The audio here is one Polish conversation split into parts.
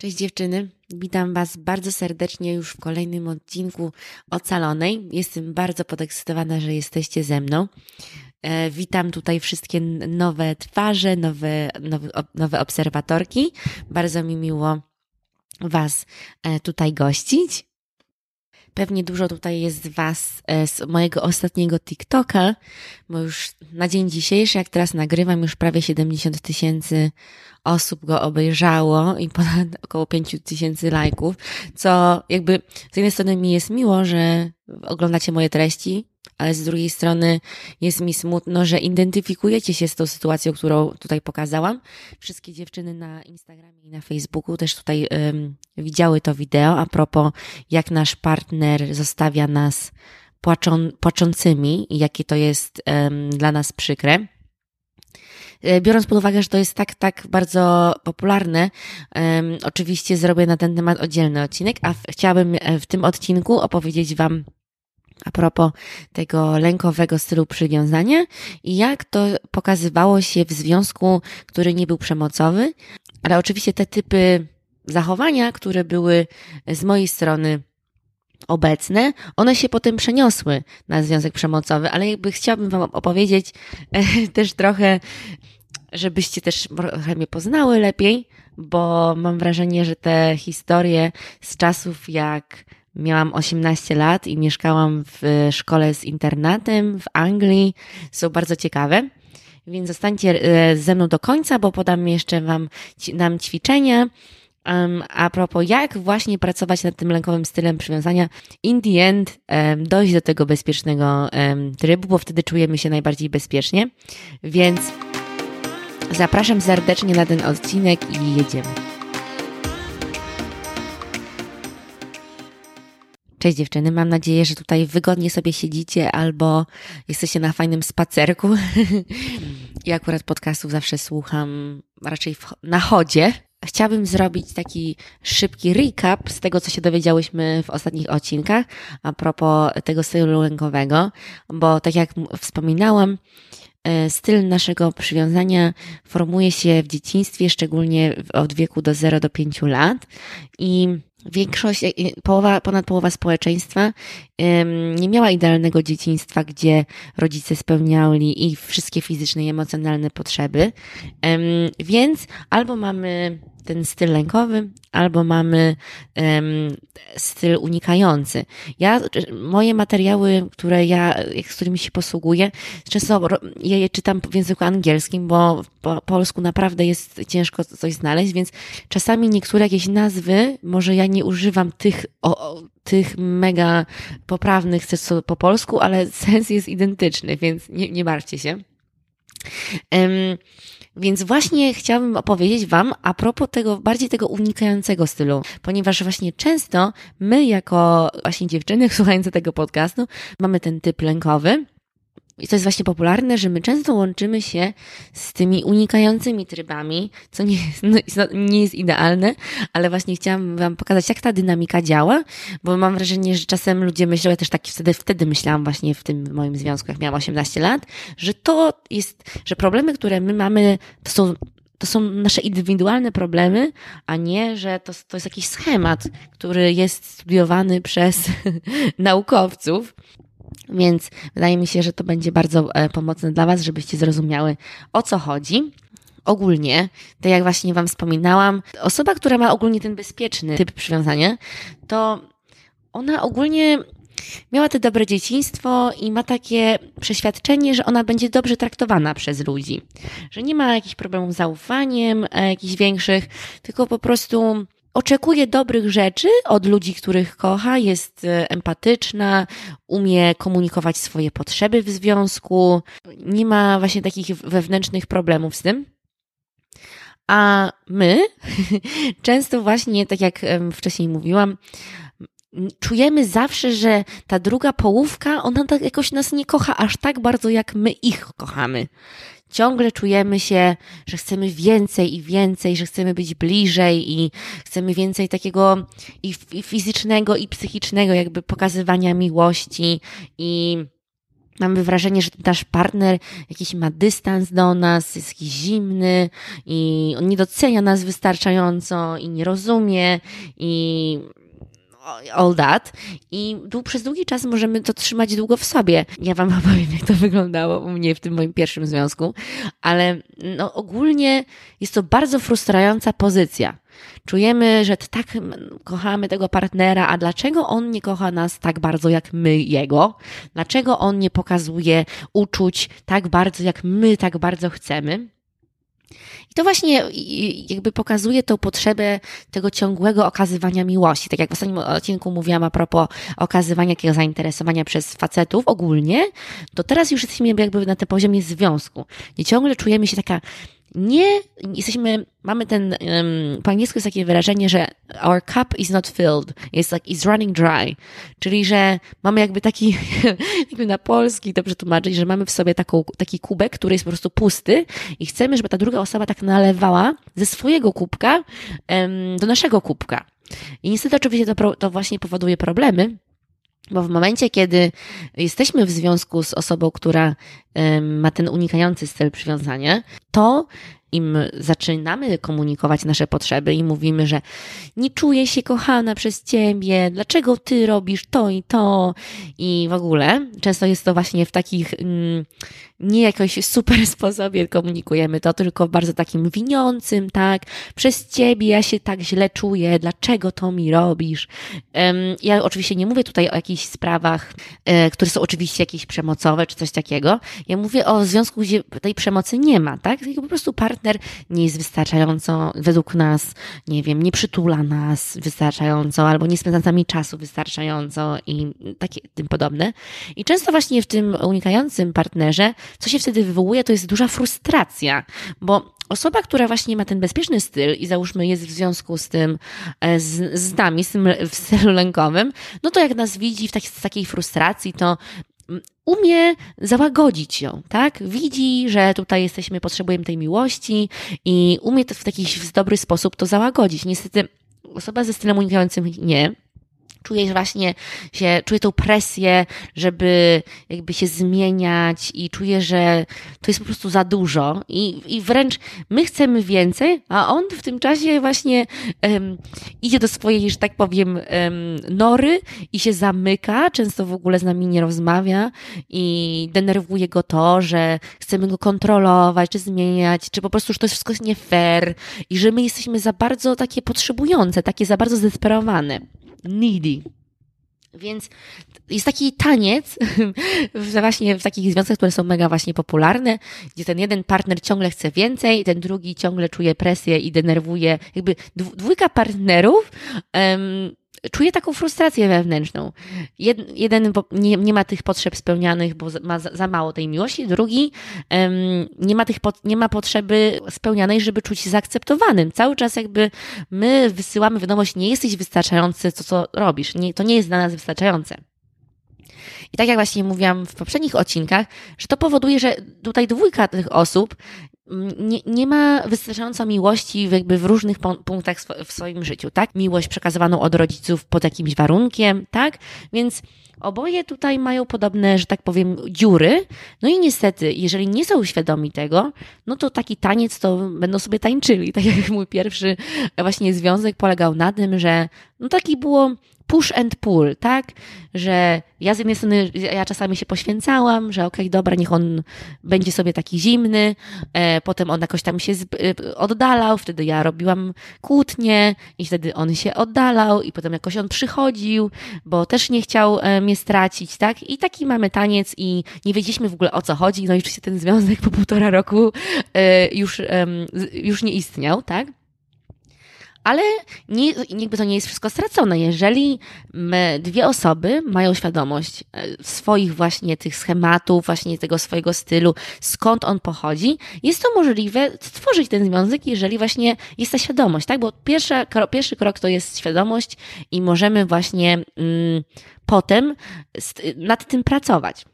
Cześć dziewczyny, witam Was bardzo serdecznie już w kolejnym odcinku Ocalonej. Jestem bardzo podekscytowana, że jesteście ze mną. E, witam tutaj wszystkie nowe twarze, nowe, nowe, nowe obserwatorki. Bardzo mi miło Was e, tutaj gościć. Pewnie dużo tutaj jest Was e, z mojego ostatniego TikToka, bo już na dzień dzisiejszy, jak teraz nagrywam, już prawie 70 tysięcy osób go obejrzało i ponad około 5 tysięcy lajków, co jakby z jednej strony mi jest miło, że oglądacie moje treści, ale z drugiej strony jest mi smutno, że identyfikujecie się z tą sytuacją, którą tutaj pokazałam. Wszystkie dziewczyny na Instagramie i na Facebooku też tutaj um, widziały to wideo a propos, jak nasz partner zostawia nas płaczą, płaczącymi i jakie to jest um, dla nas przykre. E, biorąc pod uwagę, że to jest tak, tak bardzo popularne, um, oczywiście zrobię na ten temat oddzielny odcinek, a chciałabym e, w tym odcinku opowiedzieć Wam a propos tego lękowego stylu przywiązania i jak to pokazywało się w związku, który nie był przemocowy, ale oczywiście te typy zachowania, które były z mojej strony obecne, one się potem przeniosły na związek przemocowy, ale jakby chciałabym Wam opowiedzieć e, też trochę, żebyście też trochę mnie poznały lepiej, bo mam wrażenie, że te historie z czasów jak Miałam 18 lat i mieszkałam w szkole z internatem w Anglii. Są bardzo ciekawe. Więc zostańcie e, ze mną do końca, bo podam jeszcze Wam nam ćwiczenia. A propos, jak właśnie pracować nad tym lękowym stylem przywiązania, in the end dojść do tego bezpiecznego trybu, bo wtedy czujemy się najbardziej bezpiecznie. Więc zapraszam serdecznie na ten odcinek i jedziemy. Cześć dziewczyny, mam nadzieję, że tutaj wygodnie sobie siedzicie albo jesteście na fajnym spacerku. ja akurat podcastów zawsze słucham raczej w, na chodzie. Chciałabym zrobić taki szybki recap z tego, co się dowiedziałyśmy w ostatnich odcinkach a propos tego stylu lękowego, bo tak jak wspominałam, e, styl naszego przywiązania formuje się w dzieciństwie, szczególnie od wieku do 0 do 5 lat i większość, połowa, ponad połowa społeczeństwa nie miała idealnego dzieciństwa, gdzie rodzice spełniali ich wszystkie fizyczne i emocjonalne potrzeby. Więc albo mamy ten styl lękowy, albo mamy um, styl unikający. Ja, moje materiały, które ja, z którymi się posługuję, często je czytam w języku angielskim, bo po polsku naprawdę jest ciężko coś znaleźć, więc czasami niektóre jakieś nazwy, może ja nie używam tych, o, tych mega poprawnych co po polsku, ale sens jest identyczny, więc nie, nie martwcie się. Um, więc właśnie chciałabym opowiedzieć Wam a propos tego, bardziej tego unikającego stylu, ponieważ właśnie często my, jako właśnie dziewczyny słuchające tego podcastu, mamy ten typ lękowy, i to jest właśnie popularne, że my często łączymy się z tymi unikającymi trybami, co nie jest, no, nie jest idealne, ale właśnie chciałam Wam pokazać, jak ta dynamika działa, bo mam wrażenie, że czasem ludzie myślą, ja też tak wtedy, wtedy myślałam właśnie w tym moim związku, jak miałam 18 lat, że to jest, że problemy, które my mamy, to są to są nasze indywidualne problemy, a nie, że to, to jest jakiś schemat, który jest studiowany przez naukowców. Więc wydaje mi się, że to będzie bardzo e, pomocne dla Was, żebyście zrozumiały o co chodzi. Ogólnie, tak jak właśnie Wam wspominałam, osoba, która ma ogólnie ten bezpieczny typ przywiązania, to ona ogólnie miała te dobre dzieciństwo i ma takie przeświadczenie, że ona będzie dobrze traktowana przez ludzi. Że nie ma jakichś problemów z zaufaniem, e, jakichś większych, tylko po prostu oczekuje dobrych rzeczy od ludzi, których kocha, jest e, empatyczna, umie komunikować swoje potrzeby w związku, nie ma właśnie takich wewnętrznych problemów z tym. A my często właśnie, tak jak wcześniej mówiłam, czujemy zawsze, że ta druga połówka, ona tak jakoś nas nie kocha aż tak bardzo, jak my ich kochamy ciągle czujemy się, że chcemy więcej i więcej, że chcemy być bliżej i chcemy więcej takiego i fizycznego, i psychicznego, jakby pokazywania miłości. I mamy wrażenie, że nasz partner jakiś ma dystans do nas, jest jakiś zimny i on nie docenia nas wystarczająco i nie rozumie i all that. I przez długi czas możemy to trzymać długo w sobie. Ja wam opowiem, jak to wyglądało u mnie w tym moim pierwszym związku, ale no, ogólnie jest to bardzo frustrująca pozycja. Czujemy, że tak kochamy tego partnera, a dlaczego on nie kocha nas tak bardzo jak my jego? Dlaczego on nie pokazuje uczuć tak bardzo, jak my tak bardzo chcemy? I to właśnie jakby pokazuje tą potrzebę tego ciągłego okazywania miłości. Tak jak w ostatnim odcinku mówiłam a propos okazywania takiego zainteresowania przez facetów ogólnie, to teraz już jesteśmy jakby na tym poziomie związku. Nie ciągle czujemy się taka nie jesteśmy, mamy ten, um, po angielsku jest takie wyrażenie, że our cup is not filled, jest like, is running dry, czyli że mamy jakby taki, jakby na polski to przetłumaczyć, że mamy w sobie taką, taki kubek, który jest po prostu pusty i chcemy, żeby ta druga osoba tak nalewała ze swojego kubka um, do naszego kubka. I niestety oczywiście to, to właśnie powoduje problemy, bo w momencie, kiedy jesteśmy w związku z osobą, która ma ten unikający styl przywiązania, to im zaczynamy komunikować nasze potrzeby i mówimy, że nie czuję się kochana przez ciebie, dlaczego ty robisz to i to i w ogóle. Często jest to właśnie w takich mm, nie jakoś super sposobie komunikujemy to, tylko w bardzo takim winiącym, tak? Przez ciebie ja się tak źle czuję, dlaczego to mi robisz? Ja oczywiście nie mówię tutaj o jakichś sprawach, e, które są oczywiście jakieś przemocowe czy coś takiego. Ja mówię o związku, gdzie tej przemocy nie ma, tak? Po prostu partner nie jest wystarczająco, według nas, nie wiem, nie przytula nas wystarczająco, albo nie spędza z nami czasu wystarczająco i takie tym podobne. I często właśnie w tym unikającym partnerze co się wtedy wywołuje, to jest duża frustracja, bo osoba, która właśnie ma ten bezpieczny styl i załóżmy jest w związku z tym, e, z, z nami, z tym w stylu lękowym, no to jak nas widzi w, w takiej frustracji, to umie załagodzić ją, tak? Widzi, że tutaj jesteśmy, potrzebujemy tej miłości i umie to w taki w dobry sposób to załagodzić. Niestety osoba ze stylem unikającym nie, Czuję właśnie się, czuję tą presję, żeby jakby się zmieniać i czuję, że to jest po prostu za dużo. I, i wręcz my chcemy więcej, a on w tym czasie właśnie um, idzie do swojej, że tak powiem, um, nory i się zamyka, często w ogóle z nami nie rozmawia i denerwuje go to, że chcemy go kontrolować, czy zmieniać, czy po prostu, że to jest wszystko nie fair i że my jesteśmy za bardzo takie potrzebujące, takie za bardzo zdesperowane needy. Więc jest taki taniec, właśnie w takich związkach, które są mega właśnie popularne, gdzie ten jeden partner ciągle chce więcej, ten drugi ciągle czuje presję i denerwuje, jakby dwójka partnerów czuje taką frustrację wewnętrzną. Jed, jeden nie, nie, ma tych potrzeb spełnianych, bo ma za, za mało tej miłości, drugi um, nie, ma tych, nie ma potrzeby spełnianej, żeby czuć się zaakceptowanym. Cały czas jakby my wysyłamy wiadomość, nie jesteś wystarczający, co, co robisz, nie, to nie jest dla nas wystarczające. I tak jak właśnie mówiłam w poprzednich odcinkach, że to powoduje, że tutaj dwójka tych osób nie, nie ma wystarczająco miłości jakby w różnych punktach w swoim życiu, tak? Miłość przekazywaną od rodziców pod jakimś warunkiem, tak? Więc oboje tutaj mają podobne, że tak powiem, dziury. No i niestety, jeżeli nie są świadomi tego, no to taki taniec to będą sobie tańczyli. Tak jak mój pierwszy właśnie związek polegał na tym, że no taki było push and pull, tak? Że ja z jednej strony, ja czasami się poświęcałam, że okej, okay, dobra, niech on będzie sobie taki zimny, e, potem on jakoś tam się e, oddalał, wtedy ja robiłam kłótnie i wtedy on się oddalał i potem jakoś on przychodził, bo też nie chciał e, mnie stracić, tak? I taki mamy taniec i nie wiedzieliśmy w ogóle o co chodzi, no i oczywiście ten związek po półtora roku e, już, już nie istniał, tak? Ale nie, jakby to nie jest wszystko stracone. Jeżeli dwie osoby mają świadomość e, swoich właśnie tych schematów, właśnie tego swojego stylu, skąd on pochodzi, jest to możliwe stworzyć ten związek, jeżeli właśnie jest ta świadomość, tak? Bo pierwsza, pierwszy krok to jest świadomość i możemy właśnie mm, potem nad tym pracować.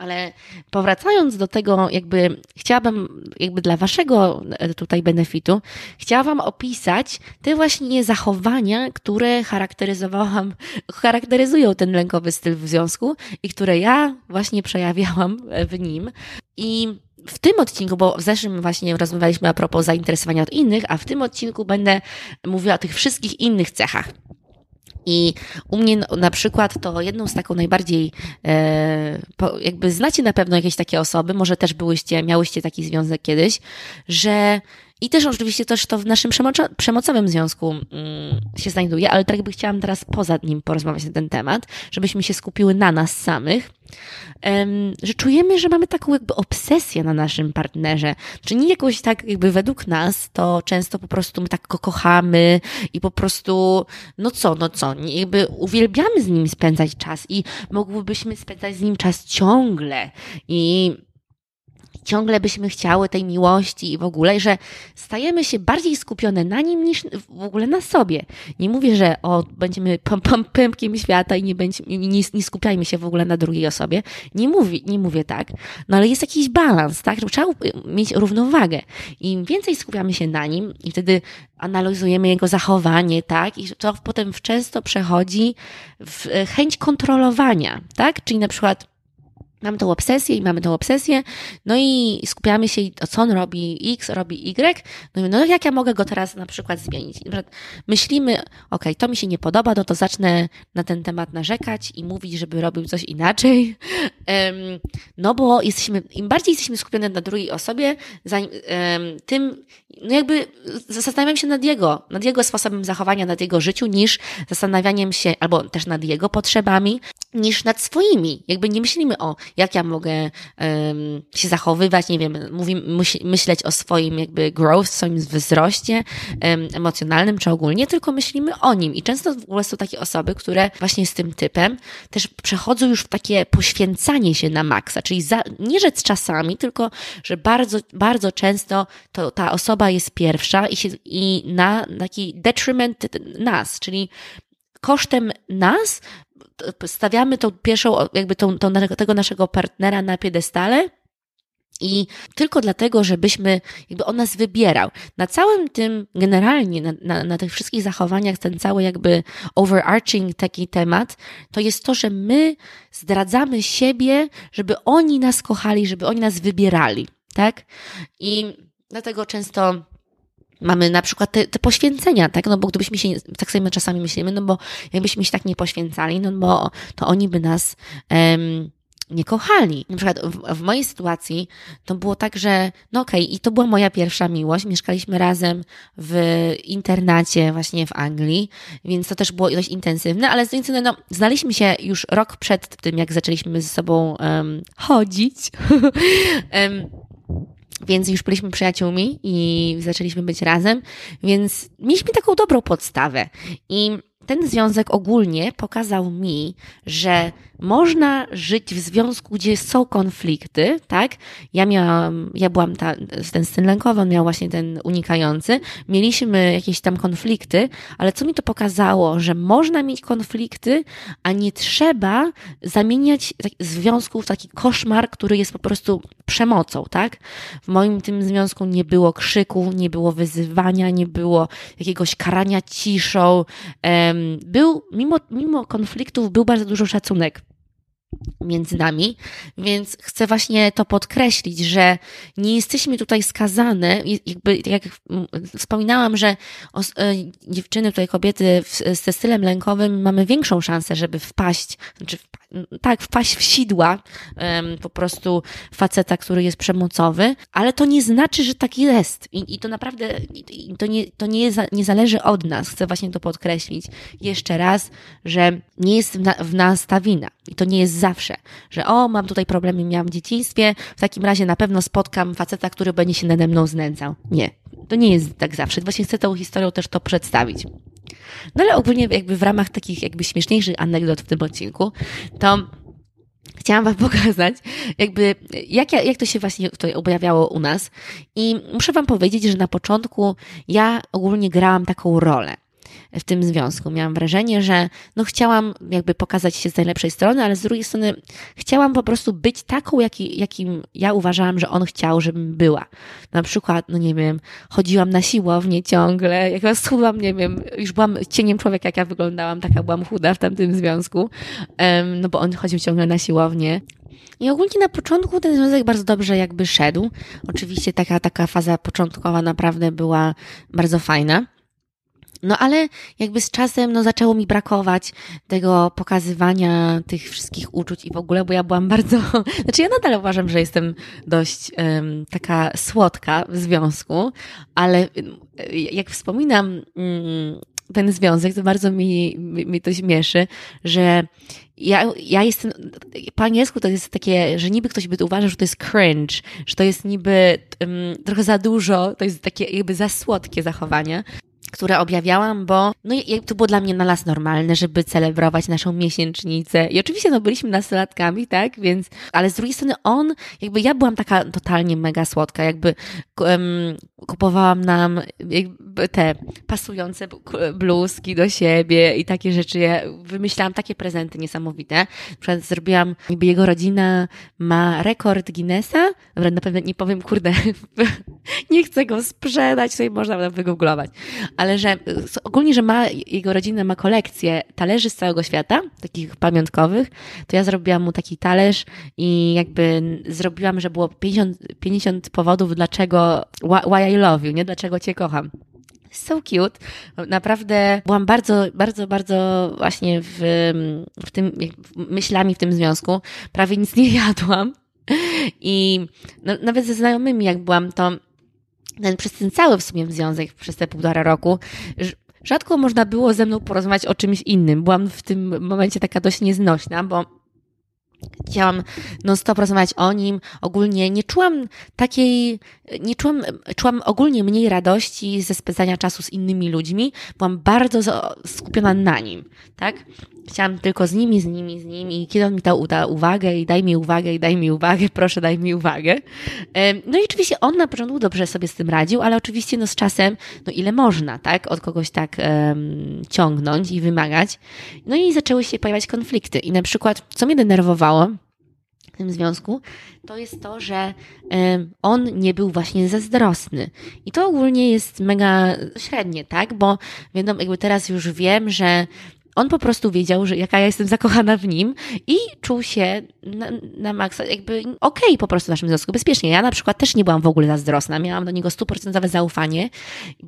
Ale powracając do tego, jakby chciałabym, jakby dla waszego e, tutaj benefitu, chciałam opisać te właśnie zachowania, które charakteryzowałam, charakteryzują ten lękowy styl w związku i które ja właśnie przejawiałam w nim. I w tym odcinku, bo w zeszłym właśnie rozmawialiśmy a propos zainteresowania od innych, a w tym odcinku będę mówiła o tych wszystkich innych cechach. I u mnie na przykład to jedną z taką najbardziej, e, jakby znacie na pewno jakieś takie osoby, może też byłyście, miałyście taki związek kiedyś, że i też oczywiście też to w naszym przemocowym związku mm, się znajduje, ale tak jakby chciałam teraz poza nim porozmawiać na ten temat, żebyśmy się skupiły na nas samych, że czujemy, że mamy taką jakby obsesję na naszym partnerze. Czy nie jakoś tak jakby według nas, to często po prostu my tak go kochamy i po prostu, no co, no co, jakby uwielbiamy z nim spędzać czas i mogłybyśmy spędzać z nim czas ciągle i ciągle byśmy chciały tej miłości i w ogóle, że stajemy się bardziej skupione na nim niż w ogóle na sobie. Nie mówię, że o, będziemy pom, pom, pępkiem świata i nie, będzie, nie, nie skupiajmy się w ogóle na drugiej osobie. Nie mówię, nie mówię tak, no ale jest jakiś balans, tak? Trzeba mieć równowagę. Im więcej skupiamy się na nim i wtedy analizujemy jego zachowanie, tak? I to potem często przechodzi w chęć kontrolowania, tak? Czyli na przykład Mamy tą obsesję i mamy tą obsesję, no i skupiamy się, co on robi X, robi Y, no, no jak ja mogę go teraz na przykład zmienić? Myślimy, ok, to mi się nie podoba, no to zacznę na ten temat narzekać i mówić, żeby robił coś inaczej, no bo jesteśmy, im bardziej jesteśmy skupione na drugiej osobie, tym, no jakby zastanawiam się nad jego, nad jego sposobem zachowania, nad jego życiu, niż zastanawianiem się, albo też nad jego potrzebami, niż nad swoimi. Jakby nie myślimy o, jak ja mogę um, się zachowywać, nie wiem, mówi, myśleć o swoim jakby growth, swoim wzroście um, emocjonalnym czy ogólnie, tylko myślimy o nim. I często w ogóle są takie osoby, które właśnie z tym typem też przechodzą już w takie poświęcanie się na maksa, czyli za, nie rzec czasami, tylko że bardzo, bardzo często to ta osoba jest pierwsza i, się, i na taki detriment nas, czyli kosztem nas stawiamy tą pierwszą, jakby tą, tą, tego naszego partnera na piedestale, i tylko dlatego, żebyśmy, jakby on nas wybierał. Na całym tym, generalnie, na, na, na, tych wszystkich zachowaniach, ten cały jakby overarching taki temat, to jest to, że my zdradzamy siebie, żeby oni nas kochali, żeby oni nas wybierali, tak? I dlatego często mamy na przykład te, te, poświęcenia, tak? No bo gdybyśmy się, tak sobie czasami myślimy, no bo jakbyśmy się tak nie poświęcali, no bo to oni by nas um, nie kochali. Na przykład w, w, mojej sytuacji to było tak, że no okej, okay, i to była moja pierwsza miłość. Mieszkaliśmy razem w internacie właśnie w Anglii, więc to też było dość intensywne, ale z drugiej strony no, znaliśmy się już rok przed tym, jak zaczęliśmy ze sobą um, chodzić. um, więc już byliśmy przyjaciółmi i zaczęliśmy być razem, więc mieliśmy taką dobrą podstawę. I ten związek ogólnie pokazał mi, że można żyć w związku, gdzie są konflikty, tak? Ja miałam, ja byłam ta, ten styl lękowy, on miał właśnie ten unikający. Mieliśmy jakieś tam konflikty, ale co mi to pokazało, że można mieć konflikty, a nie trzeba zamieniać związku w taki koszmar, który jest po prostu przemocą, tak? W moim tym związku nie było krzyku, nie było wyzywania, nie było jakiegoś karania ciszą. Był, mimo, mimo konfliktów, był bardzo dużo szacunek między nami, więc chcę właśnie to podkreślić, że nie jesteśmy tutaj skazane, jakby, jak wspominałam, że e, dziewczyny, tutaj kobiety ze stylem lękowym mamy większą szansę, żeby wpaść, znaczy tak, wpaść w sidła po prostu faceta, który jest przemocowy, ale to nie znaczy, że tak jest. I, i to naprawdę, i to, nie, to nie, jest, nie zależy od nas, chcę właśnie to podkreślić jeszcze raz, że nie jest w, na, w nas ta wina. I to nie jest zawsze, że o, mam tutaj problemy, miałam w dzieciństwie, w takim razie na pewno spotkam faceta, który będzie się nade mną znęcał. Nie, to nie jest tak zawsze. Właśnie chcę tą historią też to przedstawić. No ale ogólnie jakby w ramach takich jakby śmieszniejszych anegdot w tym odcinku, to chciałam Wam pokazać, jakby, jak, jak to się właśnie tutaj objawiało u nas. I muszę Wam powiedzieć, że na początku ja ogólnie grałam taką rolę. W tym związku. Miałam wrażenie, że no chciałam jakby pokazać się z najlepszej strony, ale z drugiej strony chciałam po prostu być taką, jaki, jakim ja uważałam, że on chciał, żebym była. Na przykład, no nie wiem, chodziłam na siłownię ciągle, jak ja schudłam, nie wiem, już byłam cieniem człowieka, jak ja wyglądałam, taka byłam chuda w tamtym związku, um, no bo on chodził ciągle na siłownię. I ogólnie na początku ten związek bardzo dobrze jakby szedł. Oczywiście taka, taka faza początkowa naprawdę była bardzo fajna. No ale jakby z czasem no, zaczęło mi brakować tego pokazywania tych wszystkich uczuć i w ogóle, bo ja byłam bardzo, znaczy ja nadal uważam, że jestem dość um, taka słodka w związku, ale jak wspominam um, ten związek, to bardzo mi, mi, mi to śmieszy, że ja, ja jestem, po angielsku to jest takie, że niby ktoś by uważał, że to jest cringe, że to jest niby um, trochę za dużo, to jest takie jakby za słodkie zachowanie które objawiałam, bo no, to było dla mnie na las normalne, żeby celebrować naszą miesięcznicę. I oczywiście no, byliśmy nastolatkami, tak? Więc, ale z drugiej strony on, jakby ja byłam taka totalnie mega słodka, jakby um, kupowałam nam te pasujące bluzki do siebie i takie rzeczy. Ja wymyślałam takie prezenty niesamowite. Na przykład zrobiłam, jakby jego rodzina ma rekord Guinnessa. Dobra, na pewno nie powiem, kurde, nie chcę go sprzedać, sobie można wygooglować ale że ogólnie, że ma, jego rodzina ma kolekcję talerzy z całego świata, takich pamiątkowych, to ja zrobiłam mu taki talerz i jakby zrobiłam, że było 50, 50 powodów, dlaczego, why I love you, nie? Dlaczego cię kocham. So cute. Naprawdę byłam bardzo, bardzo, bardzo właśnie w, w tym, myślami w tym związku. Prawie nic nie jadłam. I no, nawet ze znajomymi, jak byłam, to ten, przez ten cały w sumie związek, przez te półtora roku, rzadko można było ze mną porozmawiać o czymś innym. Byłam w tym momencie taka dość nieznośna, bo chciałam non-stop rozmawiać o nim. Ogólnie nie czułam takiej, nie czułam, czułam ogólnie mniej radości ze spędzania czasu z innymi ludźmi. Byłam bardzo skupiona na nim, tak? Chciałam tylko z nimi, z nimi, z nimi. I kiedy on mi dał uda uwagę i daj mi uwagę, i daj mi uwagę, proszę daj mi uwagę. No i oczywiście on na początku dobrze sobie z tym radził, ale oczywiście no z czasem, no ile można, tak? Od kogoś tak um, ciągnąć i wymagać. No i zaczęły się pojawiać konflikty. I na przykład, co mnie denerwowało, w tym związku, to jest to, że on nie był właśnie zazdrosny. I to ogólnie jest mega średnie, tak? Bo wiadomo, jakby teraz już wiem, że on po prostu wiedział, że jaka ja jestem zakochana w nim i czuł się na, na maksa, jakby okej okay po prostu w naszym związku, bezpiecznie. Ja na przykład też nie byłam w ogóle zazdrosna, miałam do niego stuprocentowe zaufanie,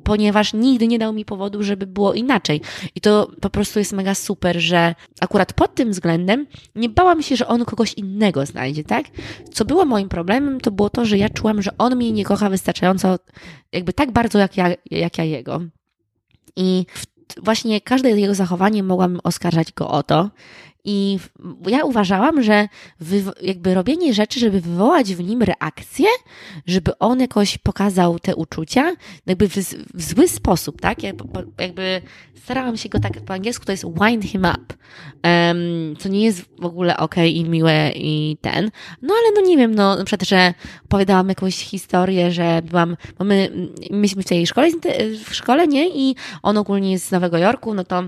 ponieważ nigdy nie dał mi powodu, żeby było inaczej. I to po prostu jest mega super, że akurat pod tym względem nie bałam się, że on kogoś innego znajdzie, tak? Co było moim problemem, to było to, że ja czułam, że on mnie nie kocha wystarczająco, jakby tak bardzo jak ja, jak ja jego. I w właśnie każde jego zachowanie mogłam oskarżać go o to. I ja uważałam, że jakby robienie rzeczy, żeby wywołać w nim reakcję, żeby on jakoś pokazał te uczucia, jakby w, w zły sposób, tak? Jakby starałam się go tak po angielsku, to jest wind him up, um, co nie jest w ogóle ok i miłe i ten. No ale no nie wiem, no na przykład, że opowiadałam jakąś historię, że byłam, bo my myśmy w tej szkole, w szkole, nie? I on ogólnie jest z Nowego Jorku, no to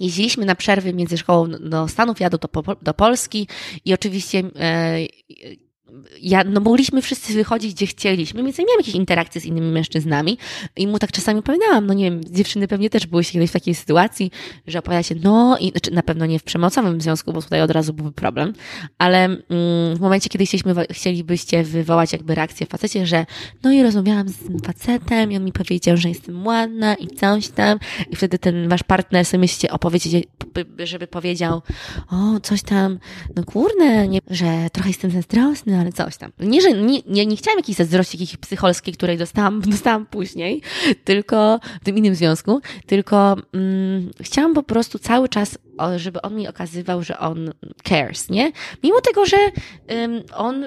Jeździliśmy na przerwy między szkołą do Stanów, jadę do, do Polski i oczywiście e, ja, no mogliśmy wszyscy wychodzić, gdzie chcieliśmy, więc nie miałam jakiejś interakcji z innymi mężczyznami i mu tak czasami opowiadałam, no nie wiem, dziewczyny pewnie też były kiedyś w takiej sytuacji, że opowiadacie, no i znaczy na pewno nie w przemocowym związku, bo tutaj od razu byłby problem, ale mm, w momencie, kiedy chcieliśmy, chcielibyście wywołać jakby reakcję w facecie, że no i rozmawiałam z tym facetem i on mi powiedział, że jestem ładna i coś tam i wtedy ten wasz partner sobie myślicie opowiedzieć, żeby powiedział, o coś tam, no kurde, nie, że trochę jestem zazdrosny, ale coś tam. Nie, że nie, nie, nie chciałam jakiejś zazdrości jakiejś psycholskiej, której dostałam, dostałam później, tylko w tym innym związku, tylko mm, chciałam po prostu cały czas, żeby on mi okazywał, że on cares, nie? Mimo tego, że on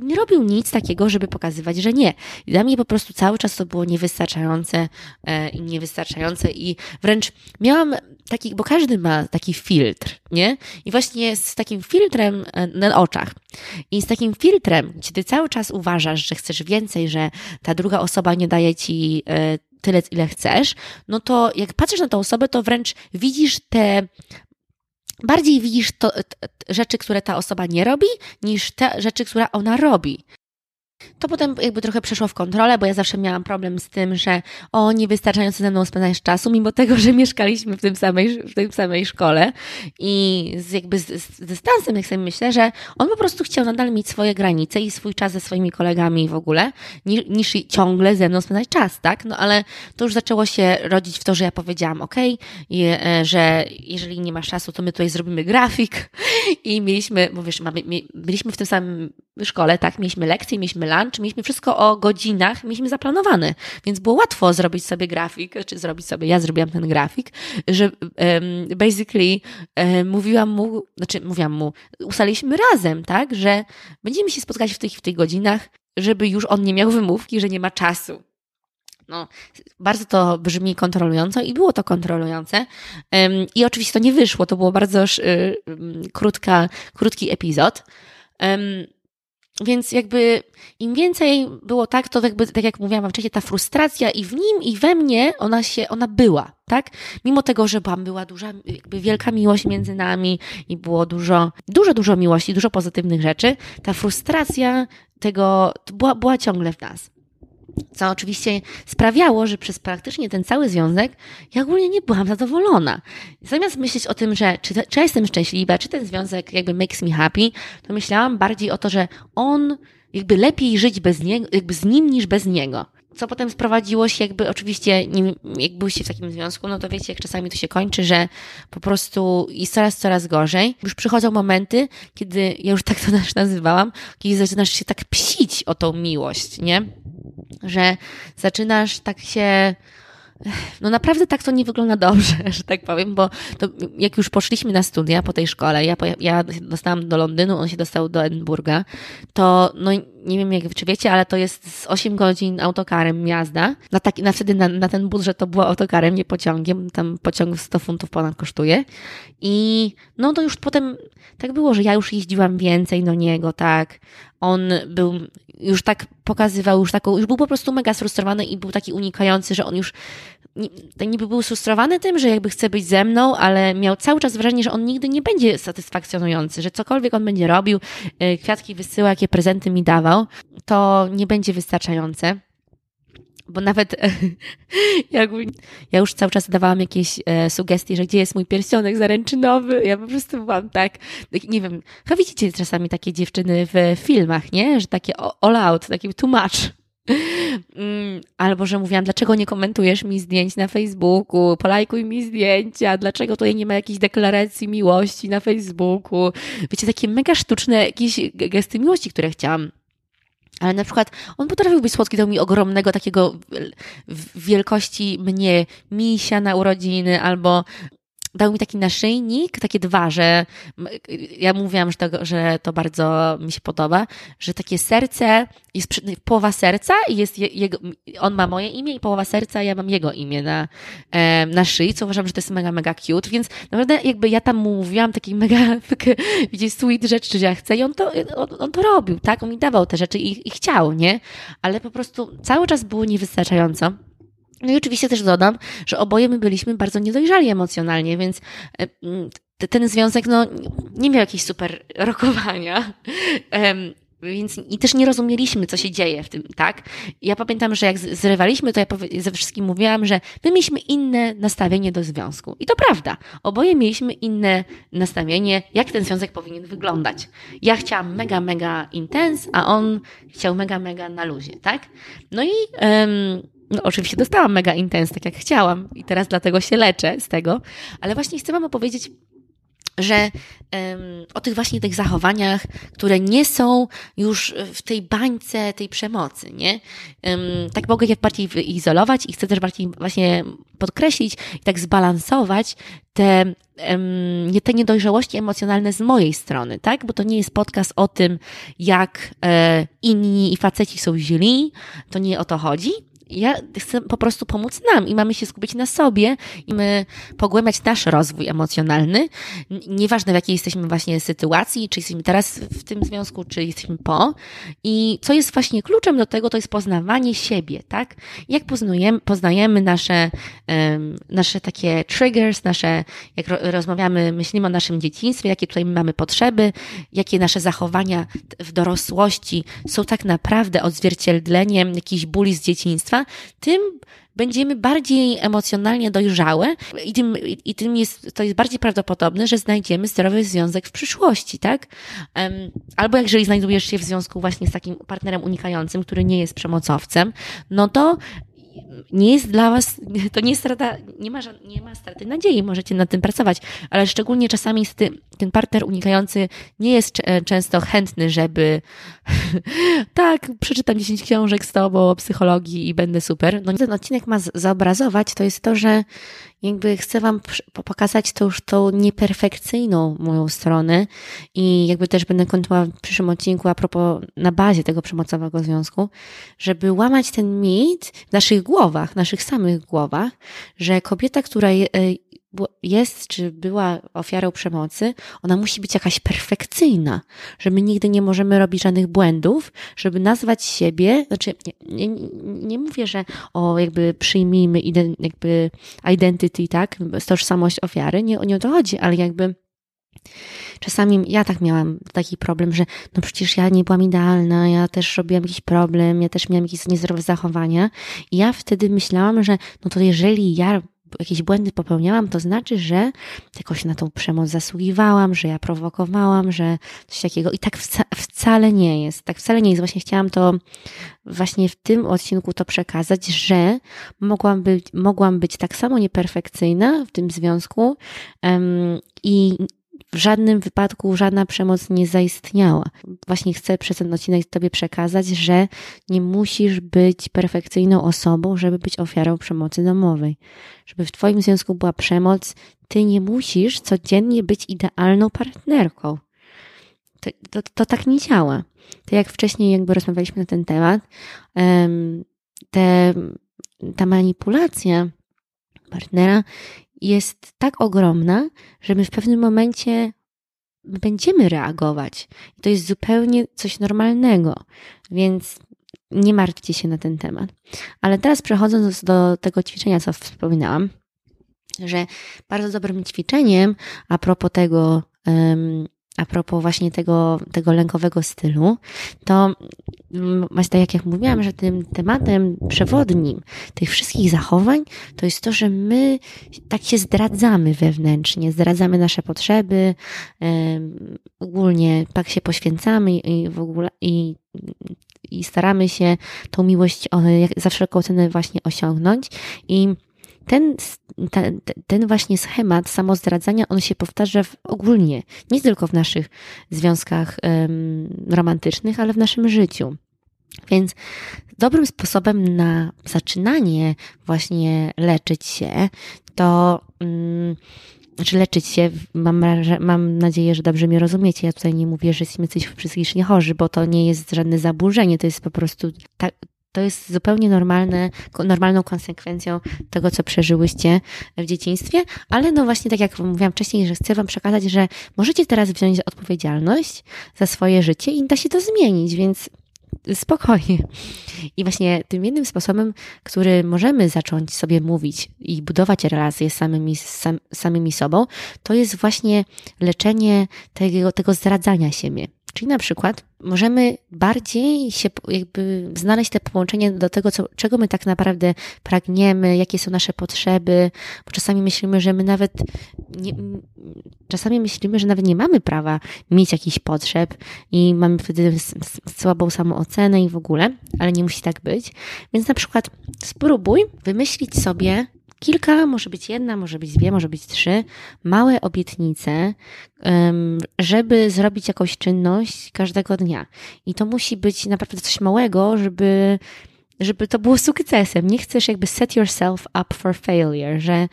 nie robił nic takiego, żeby pokazywać, że nie. Dla mnie po prostu cały czas to było niewystarczające e, i niewystarczające i wręcz miałam taki, bo każdy ma taki filtr, nie? I właśnie z takim filtrem e, na oczach i z takim filtrem, gdzie ty cały czas uważasz, że chcesz więcej, że ta druga osoba nie daje ci e, tyle, ile chcesz, no to jak patrzysz na tę osobę, to wręcz widzisz te bardziej widzisz to, rzeczy, które ta osoba nie robi, niż te rzeczy, które ona robi. To potem jakby trochę przeszło w kontrolę, bo ja zawsze miałam problem z tym, że o, niewystarczająco ze mną spędzać czasu, mimo tego, że mieszkaliśmy w tym samej, w tym samej szkole i z jakby z, z dystansem, jak sobie myślę, że on po prostu chciał nadal mieć swoje granice i swój czas ze swoimi kolegami w ogóle, niż, niż ciągle ze mną spędzać czas, tak? No ale to już zaczęło się rodzić w to, że ja powiedziałam, ok, że jeżeli nie masz czasu, to my tutaj zrobimy grafik i mieliśmy, bo wiesz, mamy, byliśmy w tym samym szkole, tak? Mieliśmy lekcje, mieliśmy lunch, mieliśmy wszystko o godzinach, mieliśmy zaplanowane, więc było łatwo zrobić sobie grafik, czy zrobić sobie, ja zrobiłam ten grafik, że um, basically um, mówiłam mu, znaczy mówiłam mu, ustaliliśmy razem, tak, że będziemy się spotkać w tych, w tych godzinach, żeby już on nie miał wymówki, że nie ma czasu. No, bardzo to brzmi kontrolująco i było to kontrolujące. Um, I oczywiście to nie wyszło, to było bardzo y, krótka, krótki epizod. Um, więc jakby im więcej było tak, to jakby, tak jak mówiłam wcześniej, ta frustracja i w nim, i we mnie ona się, ona była, tak? Mimo tego, że była, była duża, jakby wielka miłość między nami i było dużo, dużo, dużo miłości, dużo pozytywnych rzeczy, ta frustracja tego była, była ciągle w nas. Co oczywiście sprawiało, że przez praktycznie ten cały związek ja ogólnie nie byłam zadowolona. Zamiast myśleć o tym, że czy, czy jestem szczęśliwa, czy ten związek jakby makes me happy, to myślałam bardziej o to, że on jakby lepiej żyć bez niego, jakby z nim niż bez niego. Co potem sprowadziło się jakby, oczywiście, jak byliście w takim związku, no to wiecie, jak czasami to się kończy, że po prostu jest coraz, coraz gorzej. Już przychodzą momenty, kiedy, ja już tak to nazywałam, kiedy zaczynasz się tak psić o tą miłość, nie? że zaczynasz tak się. No naprawdę tak to nie wygląda dobrze, że tak powiem, bo to jak już poszliśmy na studia po tej szkole, ja, ja dostałam do Londynu, on się dostał do Edynburga, to no nie wiem jak czy wiecie, ale to jest z 8 godzin autokarem jazda. Na, taki, na wtedy na, na ten budżet to było autokarem, nie pociągiem. Tam pociąg 100 funtów ponad kosztuje. I no to już potem tak było, że ja już jeździłam więcej do niego, tak. On był, już tak pokazywał, już taką, już był po prostu mega sfrustrowany i był taki unikający, że on już niby był frustrowany tym, że jakby chce być ze mną, ale miał cały czas wrażenie, że on nigdy nie będzie satysfakcjonujący, że cokolwiek on będzie robił, y, kwiatki wysyła, jakie prezenty mi dawał, to nie będzie wystarczające. Bo nawet jakby, ja już cały czas dawałam jakieś e, sugestie, że gdzie jest mój pierścionek zaręczynowy. Ja po prostu byłam tak, nie wiem, chyba widzicie czasami takie dziewczyny w filmach, nie? Że takie all out, takie too much. Mm, albo, że mówiłam, dlaczego nie komentujesz mi zdjęć na Facebooku, polajkuj mi zdjęcia, dlaczego tutaj nie ma jakiejś deklaracji miłości na Facebooku. Wiecie, takie mega sztuczne jakieś gesty miłości, które chciałam ale na przykład on potrafił być słodki, dał mi ogromnego takiego wielkości mnie misia na urodziny, albo dał mi taki naszyjnik, takie dwa, że ja mówiłam, że to, że to bardzo mi się podoba, że takie serce, jest połowa serca i jest jego, on ma moje imię i połowa serca, ja mam jego imię na, na szyi, co uważam, że to jest mega, mega cute, więc naprawdę jakby ja tam mówiłam takiej mega, wiecie, sweet rzeczy, że ja chcę i on to, on, on to robił, tak? On mi dawał te rzeczy i, i chciał, nie? Ale po prostu cały czas było niewystarczająco. No i oczywiście też dodam, że oboje my byliśmy bardzo niedojrzali emocjonalnie, więc e, ten związek no, nie miał jakiejś super rokowania. Więc i też nie rozumieliśmy, co się dzieje w tym, tak? Ja pamiętam, że jak zrywaliśmy, to ja ze wszystkim mówiłam, że my mieliśmy inne nastawienie do związku. I to prawda. Oboje mieliśmy inne nastawienie, jak ten związek powinien wyglądać. Ja chciałam mega, mega intens, a on chciał mega, mega na luzie, tak? No i no, oczywiście dostałam mega intens, tak jak chciałam i teraz dlatego się leczę z tego, ale właśnie chcę Wam opowiedzieć że um, o tych właśnie tych zachowaniach, które nie są już w tej bańce tej przemocy, nie? Um, tak mogę je bardziej izolować i chcę też bardziej właśnie podkreślić i tak zbalansować te, um, te niedojrzałości emocjonalne z mojej strony, tak? Bo to nie jest podcast o tym, jak e, inni i faceci są źli, to nie o to chodzi, ja chcę po prostu pomóc nam i mamy się skupić na sobie i my pogłębiać nasz rozwój emocjonalny. Nieważne w jakiej jesteśmy właśnie sytuacji, czy jesteśmy teraz w tym związku, czy jesteśmy po. I co jest właśnie kluczem do tego, to jest poznawanie siebie, tak? Jak poznajemy, poznajemy nasze, um, nasze takie triggers, nasze, jak rozmawiamy, myślimy o naszym dzieciństwie, jakie tutaj mamy potrzeby, jakie nasze zachowania w dorosłości są tak naprawdę odzwierciedleniem jakichś bóli z dzieciństwa, tym będziemy bardziej emocjonalnie dojrzałe i tym, i tym jest, to jest bardziej prawdopodobne, że znajdziemy zdrowy związek w przyszłości, tak? Albo jeżeli znajdujesz się w związku właśnie z takim partnerem unikającym, który nie jest przemocowcem, no to nie jest dla Was, to nie jest strata, nie ma, nie ma straty nadziei, możecie nad tym pracować, ale szczególnie czasami ten partner unikający nie jest często chętny, żeby tak, przeczytam 10 książek z Tobą o psychologii i będę super. No ten odcinek ma zobrazować, to jest to, że jakby chcę Wam pokazać to już tą nieperfekcyjną moją stronę i jakby też będę kontynuować w przyszłym odcinku a propos na bazie tego przemocowego związku, żeby łamać ten mit w naszych głowach, naszych samych głowach, że kobieta, która e, jest, czy była ofiarą przemocy, ona musi być jakaś perfekcyjna, że my nigdy nie możemy robić żadnych błędów, żeby nazwać siebie, znaczy nie, nie, nie mówię, że o jakby przyjmijmy jakby identity, tak, tożsamość ofiary, nie, nie o to chodzi, ale jakby Czasami ja tak miałam taki problem, że no przecież ja nie byłam idealna, ja też robiłam jakiś problem, ja też miałam jakieś niezdrowe zachowania i ja wtedy myślałam, że no to jeżeli ja jakieś błędy popełniałam, to znaczy, że jakoś na tą przemoc zasługiwałam, że ja prowokowałam, że coś takiego. I tak wca wcale nie jest. Tak wcale nie jest. Właśnie chciałam to właśnie w tym odcinku to przekazać, że mogłam być, mogłam być tak samo nieperfekcyjna w tym związku um, i w żadnym wypadku żadna przemoc nie zaistniała. Właśnie chcę przez ten odcinek Tobie przekazać, że nie musisz być perfekcyjną osobą, żeby być ofiarą przemocy domowej. Żeby w Twoim związku była przemoc, Ty nie musisz codziennie być idealną partnerką. To, to, to tak nie działa. To jak wcześniej jakby rozmawialiśmy na ten temat, te, ta manipulacja partnera jest tak ogromna, że my w pewnym momencie będziemy reagować. To jest zupełnie coś normalnego, więc nie martwcie się na ten temat. Ale teraz przechodząc do tego ćwiczenia, co wspominałam, że bardzo dobrym ćwiczeniem a propos tego, a propos właśnie tego, tego lękowego stylu, to mm, właśnie tak jak, jak mówiłam, że tym tematem przewodnim tych wszystkich zachowań to jest to, że my tak się zdradzamy wewnętrznie, zdradzamy nasze potrzeby, ogólnie tak się poświęcamy i w ogóle i, i staramy się tą miłość za wszelką cenę właśnie osiągnąć. I ten, ten, właśnie schemat samozdradzania, on się powtarza w, ogólnie, nie tylko w naszych związkach um, romantycznych, ale w naszym życiu. Więc dobrym sposobem na zaczynanie właśnie leczyć się, to um, znaczy leczyć się, mam, mam nadzieję, że dobrze mnie rozumiecie. Ja tutaj nie mówię, że jesteśmy coś psychicznie chorzy, bo to nie jest żadne zaburzenie, to jest po prostu to jest zupełnie normalne, normalną konsekwencją tego, co przeżyłyście w dzieciństwie, ale no właśnie tak jak mówiłam wcześniej, że chcę Wam przekazać, że możecie teraz wziąć odpowiedzialność za swoje życie i da się to zmienić, więc spokojnie. I właśnie tym jednym sposobem, który możemy zacząć sobie mówić i budować relacje z samymi, sam, samymi sobą, to jest właśnie leczenie tego, tego zdradzania siebie. Czyli na przykład możemy bardziej się jakby znaleźć te połączenie do tego, co, czego my tak naprawdę pragniemy, jakie są nasze potrzeby, bo czasami myślimy, że my nawet nie, czasami myślimy, że nawet nie mamy prawa mieć jakichś potrzeb i mamy wtedy słabą samoocenę i w ogóle, ale nie musi tak być. Więc na przykład spróbuj wymyślić sobie kilka, może być jedna, może być dwie, może być trzy małe obietnice, żeby zrobić jakąś czynność każdego dnia. I to musi być naprawdę coś małego, żeby żeby to było sukcesem. Nie chcesz jakby set yourself up for failure, że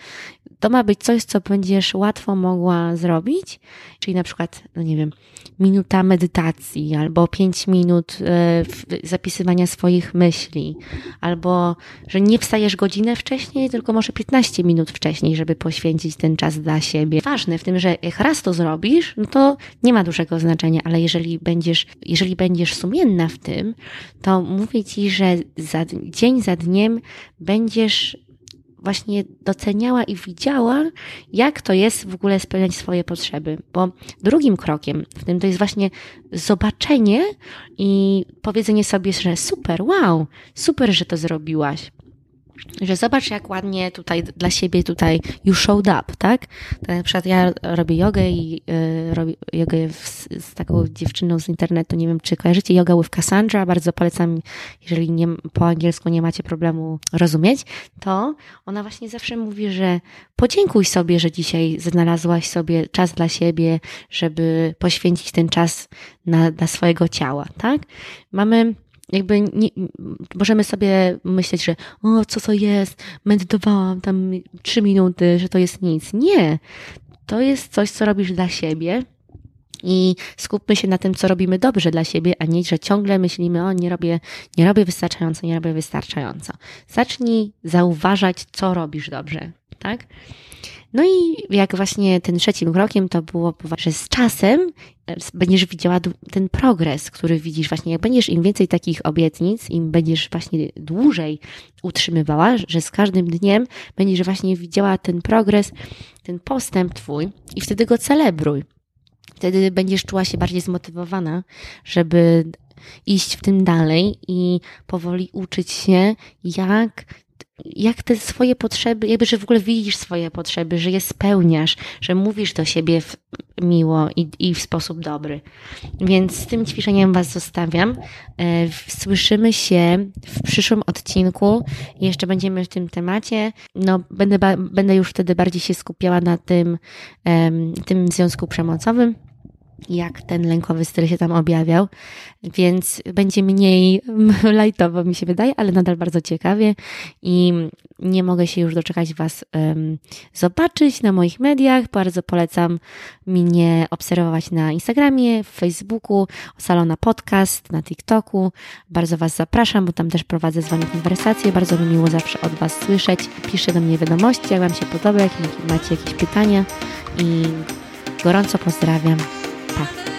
to ma być coś, co będziesz łatwo mogła zrobić, czyli na przykład, no nie wiem, minuta medytacji, albo pięć minut e, zapisywania swoich myśli, albo że nie wstajesz godzinę wcześniej, tylko może 15 minut wcześniej, żeby poświęcić ten czas dla siebie. Ważne w tym, że jak raz to zrobisz, no to nie ma dużego znaczenia, ale jeżeli będziesz, jeżeli będziesz sumienna w tym, to mówię ci, że za, dzień za dniem będziesz właśnie doceniała i widziała, jak to jest w ogóle spełniać swoje potrzeby. Bo drugim krokiem w tym to jest właśnie zobaczenie i powiedzenie sobie, że super, wow, super, że to zrobiłaś że zobacz, jak ładnie tutaj dla siebie tutaj you showed up, tak? na przykład ja robię jogę i y, robię jogę z, z, taką dziewczyną z internetu, nie wiem, czy kojarzycie jogę with Cassandra, bardzo polecam, jeżeli nie, po angielsku nie macie problemu rozumieć, to ona właśnie zawsze mówi, że podziękuj sobie, że dzisiaj znalazłaś sobie czas dla siebie, żeby poświęcić ten czas na, dla swojego ciała, tak? Mamy jakby nie, możemy sobie myśleć, że o, co to jest, medytowałam tam trzy minuty, że to jest nic. Nie. To jest coś, co robisz dla siebie, i skupmy się na tym, co robimy dobrze dla siebie, a nie, że ciągle myślimy, o nie robię, nie robię wystarczająco, nie robię wystarczająco. Zacznij zauważać, co robisz dobrze, tak? No i jak właśnie tym trzecim krokiem to było, że z czasem e, będziesz widziała ten progres, który widzisz właśnie, jak będziesz im więcej takich obietnic, im będziesz właśnie dłużej utrzymywała, że z każdym dniem będziesz właśnie widziała ten progres, ten postęp twój i wtedy go celebruj. Wtedy będziesz czuła się bardziej zmotywowana, żeby iść w tym dalej i powoli uczyć się, jak jak te swoje potrzeby, jakby, że w ogóle widzisz swoje potrzeby, że je spełniasz, że mówisz do siebie w, miło i, i w sposób dobry. Więc z tym ćwiczeniem Was zostawiam. E, słyszymy się w przyszłym odcinku. Jeszcze będziemy w tym temacie. No, będę, będę już wtedy bardziej się skupiała na tym, tym związku przemocowym jak ten lękowy styl się tam objawiał, więc będzie mniej lajtowo mi się wydaje, ale nadal bardzo ciekawie i nie mogę się już doczekać Was um, zobaczyć na moich mediach. Bardzo polecam mnie obserwować na Instagramie, w Facebooku, Salona Podcast, na TikToku. Bardzo Was zapraszam, bo tam też prowadzę z Wami konwersacje. Bardzo mi miło zawsze od Was słyszeć. Piszcie do mnie wiadomości, jak Wam się podoba, jak macie jakieś pytania i gorąco pozdrawiam. pareja.